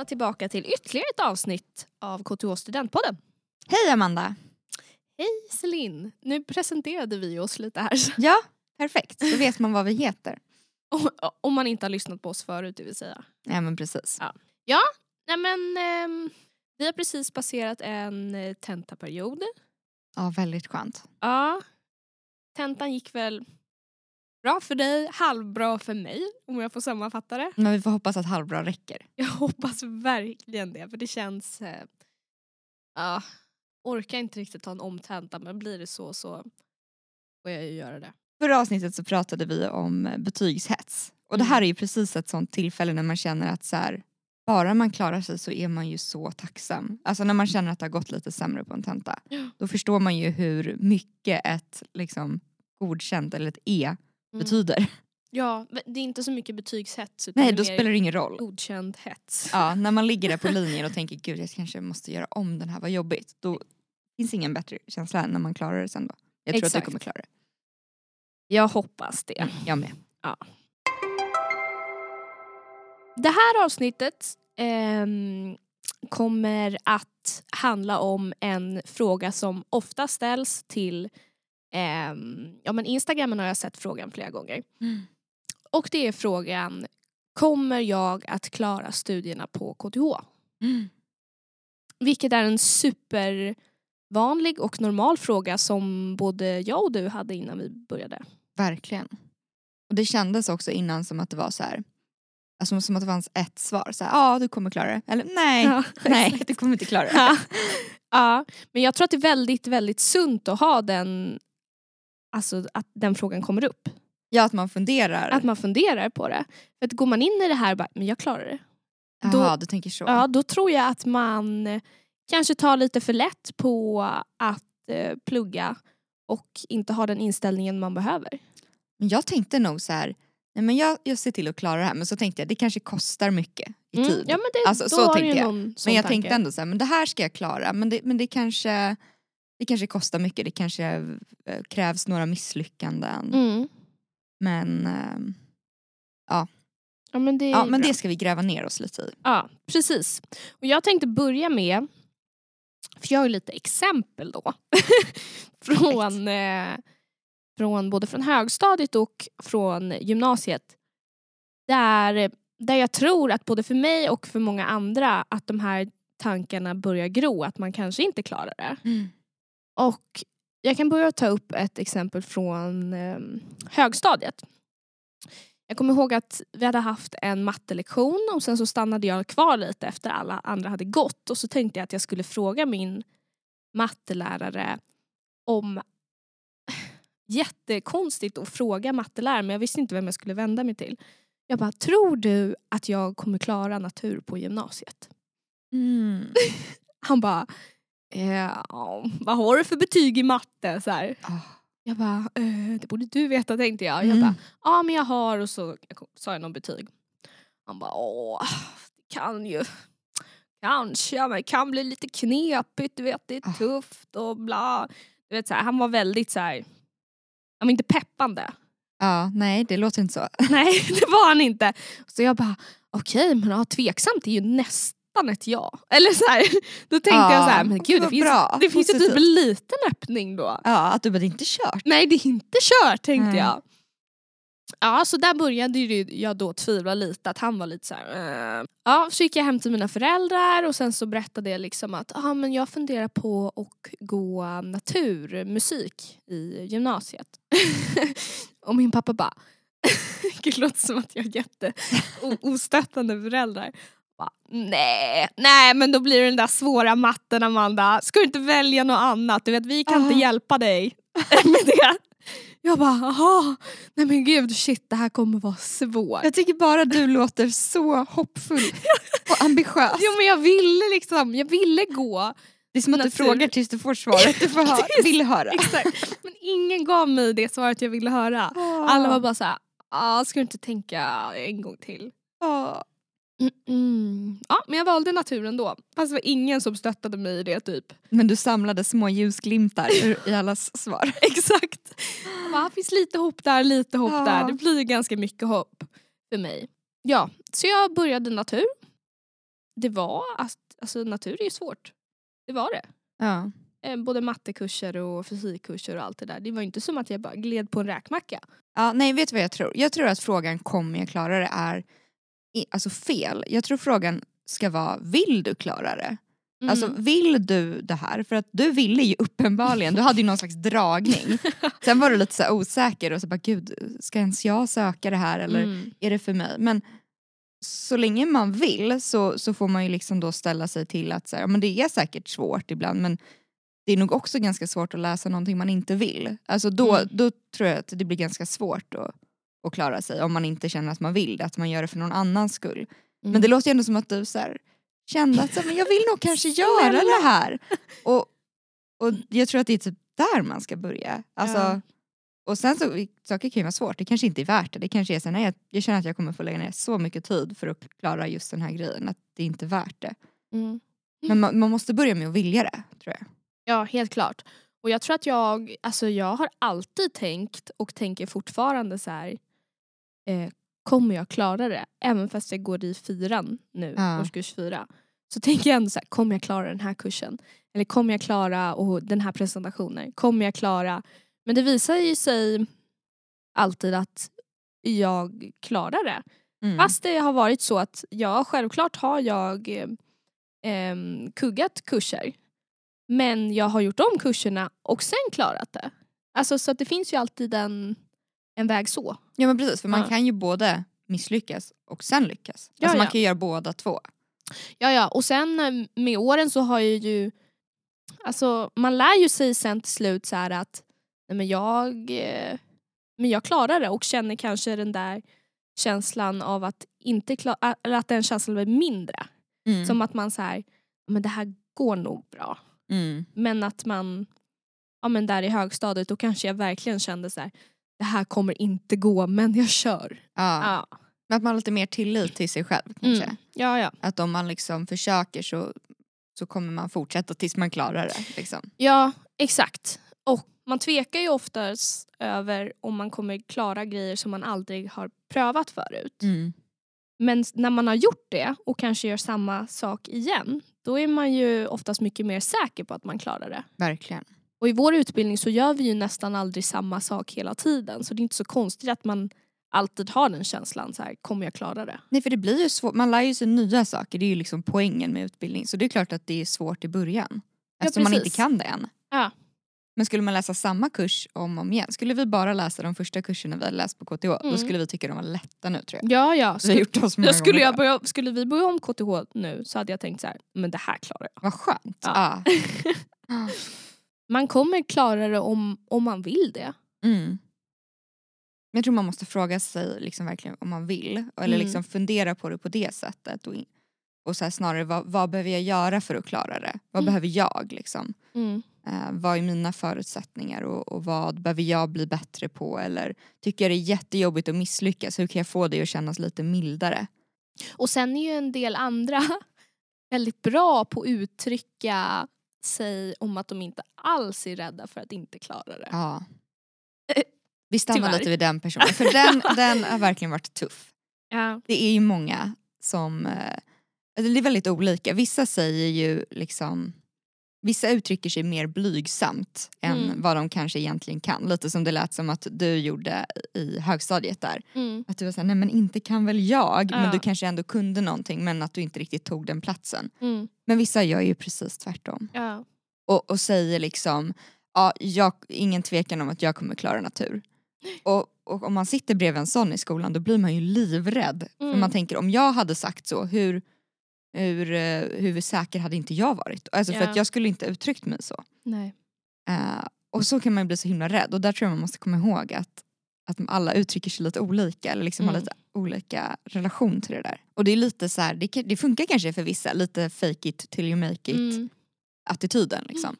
välkomna tillbaka till ytterligare ett avsnitt av KTH Studentpodden. Hej Amanda! Hej Celine! Nu presenterade vi oss lite här. Ja, perfekt. Då vet man vad vi heter. Om, man inte har lyssnat på oss förut det vill säga. Ja men precis. Ja. Nej men ehm, vi har precis passerat en eh, tentaperiod. Ja, väldigt skönt. Ja. Tentan gick väl bra för dig, halvbra för mig om jag får sammanfatta det. Men vi får hoppas att halvbra räcker. Jag hoppas verkligen det för det känns... Eh, ja, orkar inte riktigt ta en omtenta men blir det så så får jag ju göra det. Förra avsnittet så pratade vi om betygshets. Och det här är ju precis ett sånt tillfälle när man känner att så här, bara man klarar sig så är man ju så tacksam. Alltså när man känner att det har gått lite sämre på en tenta. Då förstår man ju hur mycket ett liksom, godkänt eller ett E Mm. betyder. Ja, det är inte så mycket betygshets utan Nej då spelar det ingen roll. godkänd hets. Ja, när man ligger där på linjen och tänker gud jag kanske måste göra om den här, vad jobbigt. Då finns ingen bättre känsla än när man klarar det sen då. Jag tror att Exakt. du kommer klara det. Jag hoppas det. Jag med. Det här avsnittet ehm, kommer att handla om en fråga som ofta ställs till ehm, ja, men Instagramen har jag sett frågan flera gånger. Och det är frågan Kommer jag att klara studierna på KTH? Vilket är en supervanlig och normal fråga som både jag och du hade innan vi började. Verkligen. Och det kändes också innan som att det var så här. Alltså som att det fanns ett svar. Så ja du kommer klara det. Eller nej, Ja, nej du kommer inte klara det. Ja. ja, men jag tror att det är väldigt, väldigt sunt att ha den, alltså att den frågan kommer upp. Ja att man funderar. Att man funderar på det. För att går man in i det här bara, men jag klarar det. Jaha, då- du tänker så. Ja, då tror jag att man kanske tar lite för lätt på att eh, plugga och inte har den inställningen man behöver. Men jag tänkte nog så här. Nej, men jag, jag ser till att klara det här men så tänkte jag det kanske kostar mycket i Mm, tid. Ja, men det, Alltså, så tänkte jag. men jag tanke. tänkte ändå så här, men det här ska jag klara men det, men det kanske det kanske kostar mycket, det kanske eh, krävs några misslyckanden. Mm. Men, ehm, Ja, men det, ja, men det ska vi gräva ner oss lite i. Ja, precis. Och jag tänkte börja med, för jag har lite exempel då. från, eh, från både från högstadiet och från gymnasiet. Där, där jag tror att både för mig och för många andra att de här tankarna börjar gro, att man kanske inte klarar det. Och jag kan börja ta upp ett exempel från eh, högstadiet. Jag kommer ihåg att vi hade haft en mattelektion och sen så stannade jag kvar lite efter alla andra hade gått och så tänkte jag att jag skulle fråga min mattelärare om jättekonstigt att fråga matteläraren men jag visste inte vem jag skulle vända mig till. Jag bara, tror du att jag kommer klara natur på gymnasiet? Mm. Han bara, eh, vad har du för betyg i matte? Så här. Ah. Jag bara, eh, det borde du veta tänkte jag. Jag Mm. bara, ja men jag har och så jag sa jag någon betyg. Han bara, åh, det kan ju, kanske, men det kan bli lite knepigt, du vet det är Ah. tufft och bla. Du vet, så här, han var väldigt så här, var inte peppande. Ja, nej det låter inte så. Nej det var han inte. Så jag bara, okej men ja, tveksamt är ju nästan ett ja. Eller så här, då tänkte Ja, jag så här, men gud det finns, bra, det finns ju typ en liten öppning då. Ja, att du bara det är inte kört. Nej det är inte kört tänkte Nej. jag. Ja så där började jag då tvivla lite att han var lite så här. "Eh." Ja så gick jag hem till mina föräldrar och sen så berättade jag liksom att ah, men jag funderar på att gå naturmusik i gymnasiet. och min pappa bara Gud, det låter som att jag har jätte o- ostöttande föräldrar. Nej, nej men då blir det den där svåra matten Amanda. Ska du inte välja något annat? Du vet vi kan inte Ah. hjälpa dig med det. Jag bara, jaha, nej men gud shit det här kommer vara svårt. Jag tycker bara du låter så hoppfull och ambitiös. Jo men jag ville liksom, jag ville gå. Det är som att du Natur. frågar tills du får svaret du får höra, vill höra. Exakt. Men ingen gav mig det svaret jag ville höra. Alla var bara såhär, ah, ska du inte tänka en gång till? Ja. Mm, mm. Ja, men jag valde naturen då. Fast det var ingen som stöttade mig i det typ. Men du samlade små ljusglimtar i allas svar. Exakt. Bara, "Ah, finns lite hopp där, lite hopp Ja. där. Det blir ganska mycket hopp för mig. Ja, så jag började natur. det var, alltså natur är ju svårt. Det var det. Ja. Eh, både mattekurser och fysikkurser och allt det där. Det var inte som att jag bara gled på en räkmacka. ja. Nej, vet du vad jag tror? Jag tror att frågan kommer jag klara det är alltså fel. Jag tror frågan ska vara vill du klara det? Mm. Alltså vill du det här? För att du ville ju uppenbarligen, du hade ju någon slags dragning. Sen var du lite så osäker och så bara gud, ska ens jag söka det här eller Mm. är det för mig? Men så länge man vill så, så får man ju liksom då ställa sig till att så här, men det är säkert svårt ibland men det är nog också ganska svårt att läsa någonting man inte vill. Alltså då, Mm. då tror jag att det blir ganska svårt att, att klara sig om man inte känner att man vill det, att man gör det för någon annans skull. Men Mm. det låter ju ändå som att du så här, kände att så, här, men jag vill nog kanske göra det här. Och, och jag tror att det är typ där man ska börja. Alltså, Ja. Och sen så, saker kan ju vara svårt, det kanske inte är värt det. Det kanske är så nej, jag, jag känner att jag kommer få lägga ner så mycket tid för att klara just den här grejen, att det inte är värt det. Mm. Men man, man måste börja med att vilja det, tror jag. Ja, helt klart. Och jag tror att jag, alltså jag har alltid tänkt och tänker fortfarande så här. Eh, kommer jag klara det? Även fast jag går i fyran nu, Ja. årskurs fyra. Så tänker jag ändå så här, kommer jag klara den här kursen? Eller kommer jag klara och den här presentationen? Kommer jag klara? Men det visar ju sig alltid att jag klarar det. Mm. Fast det har varit så att ja, självklart har jag eh, kuggat kurser. Men jag har gjort om kurserna och sen klarat det. Alltså så att det finns ju alltid en, en väg så. Ja men precis, för man kan ju både misslyckas och sen lyckas. Ja, alltså man ja. kan ju göra båda två. Ja ja, och sen eh, med åren så har jag ju Alltså man lär ju sig sen till slut så att nej, men jag, eh, men jag klarar det och känner kanske den där känslan av att inte klara, eller att den känslan blir mindre. Mm. Som att man så här, men det här går nog bra. Mm. Men att man, ja men där i högstadiet då kanske jag verkligen kände så här, det här kommer inte gå men jag kör. Ja. Ja, Men Att man har lite mer tillit till sig själv kanske. mm. ja, ja. Att om man liksom försöker så, så kommer man fortsätta tills man klarar det. Liksom. ja exakt. Och man tvekar ju oftast över om man kommer klara grejer som man aldrig har prövat förut. Mm. Men när man har gjort det och kanske gör samma sak igen då är man ju oftast mycket mer säker på att man klarar det. Verkligen. Och i vår utbildning så gör vi ju nästan aldrig samma sak hela tiden så det är inte så konstigt att man alltid har den känslan så här, kommer jag klara det? Nej för det blir ju svårt, man lär ju sig nya saker, det är ju liksom poängen med utbildning. Så det är klart att det är svårt i början. Eftersom man inte precis. kan det än. Ja. Men skulle man läsa samma kurs om och om igen, skulle vi bara läsa de första kurserna vi hade läst på KTH, då Mm. skulle vi tycka de var lätta nu tror jag. Ja, ja. Vi har gjort oss många skulle, jag då. börja, skulle vi börja om KTH nu så hade jag tänkt så här, men det här klarar jag. Vad skönt. Ja. Ja. Man kommer klara det om, om man vill det. Mm. Jag tror man måste fråga sig liksom verkligen om man vill. Eller Mm. liksom fundera på det på det sättet. Och, och så snarare vad, vad behöver jag göra för att klara det? Vad Mm. behöver jag? Liksom? Mm. Eh, vad är mina förutsättningar och, och vad behöver jag bli bättre på? Eller tycker jag det är jättejobbigt att misslyckas? Hur kan jag få det att kännas lite mildare? Och sen är ju en del andra väldigt bra på att uttrycka sig om att de inte alls är rädda för att inte klara det. Ja. Eh, Vi stannar tyvärr. lite vid den personen. För den, den har verkligen varit tuff. Ja. Det är ju många som, eh, alltså det är väldigt olika. Vissa säger ju liksom, vissa uttrycker sig mer blygsamt än Mm. vad de kanske egentligen kan. Lite som det lät som att du gjorde i högstadiet där. Mm. Att du var såhär, nej men inte kan väl jag, men Ja. du kanske ändå kunde någonting men att du inte riktigt tog den platsen. Mm. Men vissa gör ju precis tvärtom. Ja. Och, och säger liksom, ja, jag, ingen tvekan om att jag kommer klara natur. Och, och om man sitter bredvid en sån i skolan då blir man ju livrädd. För Mm. man tänker om jag hade sagt så, hur, hur, eh, hur säker hade inte jag varit? Alltså för Ja. att jag skulle inte uttryckt mig så. Nej. Eh, och så kan man ju bli så himla rädd och där tror jag man måste komma ihåg att, att alla uttrycker sig lite olika eller liksom har Mm. lite olika relation till det där. Och det är lite så här, det, kan- det funkar kanske för vissa, lite fake it till you make it Mm. attityden liksom.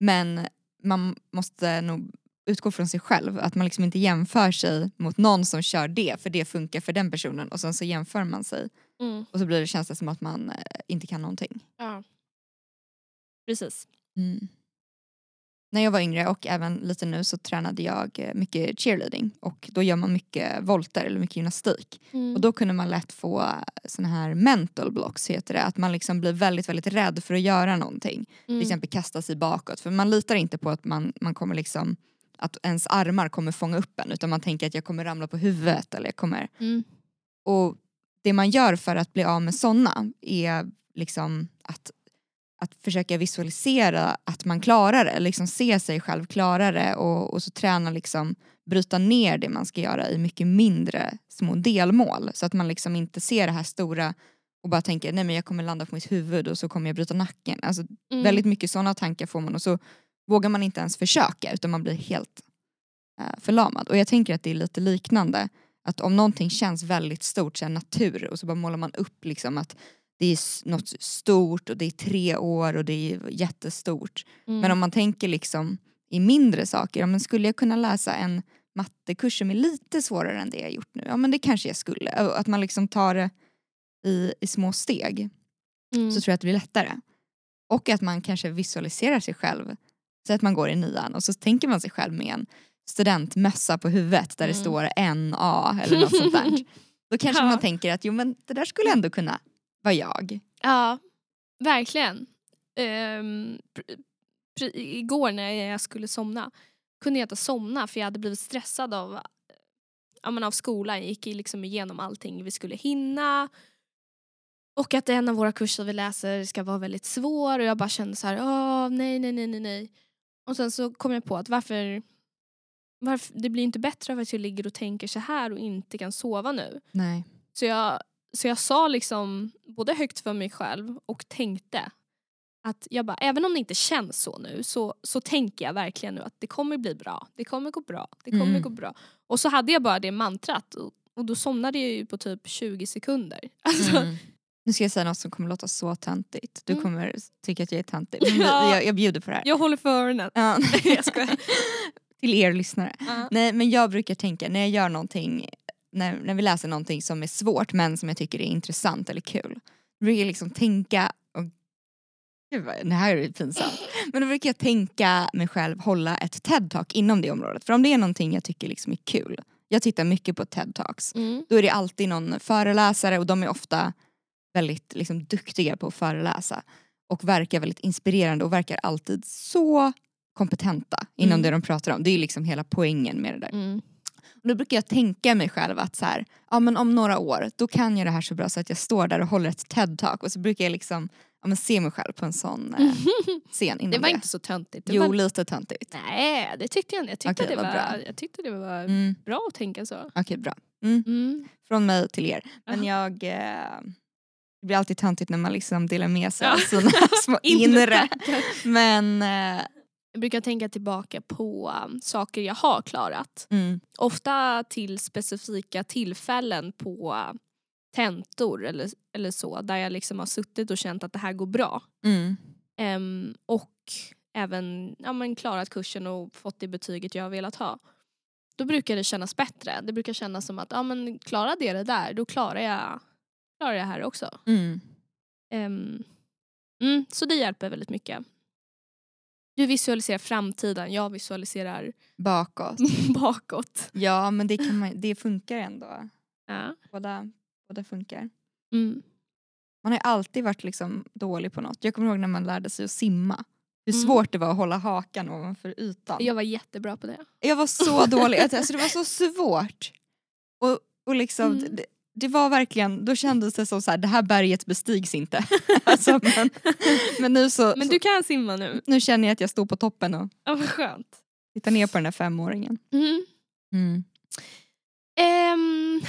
Men man måste nog utgå från sig själv, att man liksom inte jämför sig mot någon som kör det för det funkar för den personen och sen så jämför man sig Mm. och så blir det, känns det som att man eh, inte kan någonting. Ja. Precis. Mm. när jag var yngre och även lite nu så tränade jag eh, mycket cheerleading och då gör man mycket volter eller mycket gymnastik. Mm. Och då kunde man lätt få såna här mental blocks heter det, att man liksom blir väldigt väldigt rädd för att göra någonting. Mm. Till exempel kasta sig bakåt för man litar inte på att man, man kommer liksom att ens armar kommer fånga upp en utan man tänker att jag kommer ramla på huvudet eller jag kommer Mm. och det man gör för att bli av med såna är liksom att, att försöka visualisera att man klarar det, liksom se sig själv klara det och, och så träna liksom bryta ner det man ska göra i mycket mindre små delmål så att man liksom inte ser det här stora och bara tänker nej men jag kommer landa på mitt huvud och så kommer jag bryta nacken. Alltså Mm. väldigt mycket sådana tankar får man och så vågar man inte ens försöka utan man blir helt eh, förlamad. Och jag tänker att det är lite liknande. Att om någonting känns väldigt stort, så natur, och så bara målar man upp liksom att det är något stort och det är tre år och det är jättestort. Mm. Men om man tänker liksom i mindre saker, ja, men skulle jag kunna läsa en mattekurs som är lite svårare än det jag gjort nu? Ja men det kanske jag skulle. Att man liksom tar det i, i små steg Mm. så tror jag att det blir lättare. Och att man kanske visualiserar sig själv. Så att man går i nian och så tänker man sig själv med en studentmössa på huvudet där det Mm. står NA eller något sånt där. Då kanske Ja. man tänker att jo men det där skulle ändå kunna vara jag. Ja, verkligen. Pr- igår när jag skulle somna kunde jag inte somna för jag hade blivit stressad av, ja, men av skolan. Jag gick liksom igenom allting vi skulle hinna. Och att en av våra kurser vi läser ska vara väldigt svår och jag bara kände så här, åh nej nej nej nej nej. Och sen så kom jag på att varför, varför det blir inte bättre av att jag ligger och tänker så här och inte kan sova nu. Nej. Så jag, så jag sa liksom både högt för mig själv och tänkte att jag bara, även om det inte känns så nu så, så tänker jag verkligen nu att det kommer bli bra. Det kommer gå bra. Det kommer Mm. gå bra. Och så hade jag bara det mantrat och, och då somnade jag ju på typ 20 sekunder. Alltså, Mm. Nu ska jag säga något som kommer låta så töntigt. Du Mm. kommer tycka att jag är töntig. Ja. jag, jag bjuder på det här. Jag håller för öronen. Ja. Jag skojar. Till er lyssnare. Ja. Nej men jag brukar tänka när jag gör någonting, när, när vi läser någonting som är svårt men som jag tycker är intressant eller kul. Då brukar jag liksom tänka, och, gud vad, det här är pinsamt. Men då brukar jag tänka mig själv hålla ett TED-talk inom det området. För om det är någonting jag tycker liksom är kul, jag tittar mycket på TED-talks, Mm. då är det alltid någon föreläsare och de är ofta väldigt liksom, duktiga på att föreläsa. Och verkar väldigt inspirerande och verkar alltid så kompetenta inom Mm. det de pratar om. Det är liksom hela poängen med det där. Mm. Och då brukar jag tänka mig själv att så här, ja, men om några år då kan jag det här så bra så att jag står där och håller ett TED-talk och så brukar jag liksom ja, men se mig själv på en sån eh, scen inom Det var det. inte så töntigt. Jo, var, lite töntigt. nej, det tyckte jag inte. Jag tyckte, Okej, det, var, bra. jag tyckte det var Mm, bra att tänka så. Okej, bra. Mm. Mm. Från mig till er. Men Aha. jag... Eh, det blir alltid töntigt när man liksom delar med sig Ja. av sina små inre. Men... Eh, Jag brukar tänka tillbaka på um, saker jag har klarat. mm, Ofta till specifika tillfällen på uh, tentor eller, eller så där jag liksom har suttit och känt att det här går bra. mm, Ehm, och även ja, men klarat kursen och fått det betyget jag har velat ha. Då brukar det kännas bättre. Det brukar kännas som att ja, men klarade jag det där då klarar jag, klarar jag det här också. mm. Ehm, mm, så det hjälper väldigt mycket. Du visualiserar framtiden, jag visualiserar Bakåt. bakåt. Ja men det, kan man, det funkar ändå. Ja. Båda, båda funkar. Mm. Man har ju alltid varit liksom dålig på något. Jag kommer ihåg när man lärde sig att simma. Hur Mm. svårt det var att hålla hakan ovanför ytan. Jag var jättebra på det. Jag var så dålig, alltså det var så svårt. Och, och liksom, Mm. det, det var verkligen, då kändes det som så här, det här berget bestigs inte. alltså, men, men nu så, Men du kan simma nu. nu känner jag att jag står på toppen och Ja, vad skönt. tittar ner på den här femåringen. Mm. Mm. Ehm,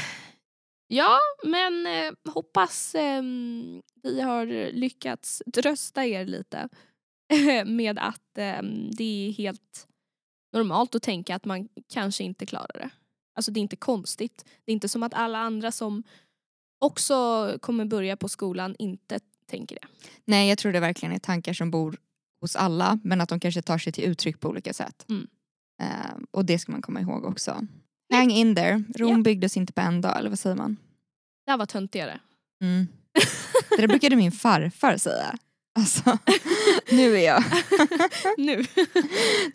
ja, men eh, hoppas ehm, vi har lyckats trösta er lite med att ehm, det är helt normalt att tänka att man kanske inte klarar det. Alltså det är inte konstigt. Det är inte som att alla andra som också kommer börja på skolan inte tänker det. Nej jag tror det verkligen är tankar som bor hos alla men att de kanske tar sig till uttryck på olika sätt. Mm. Eh, och det ska man komma ihåg också. Hang in there, Rom Ja. byggdes inte på en dag eller vad säger man? Det här var töntigare. Mm. Det där brukade min farfar säga. Alltså, nu är jag. nu.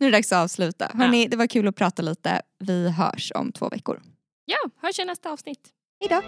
Nu är det dags att avsluta. Hörrni, det var kul att prata lite. Vi hörs om två veckor. Ja, hörs i nästa avsnitt. Hejdå!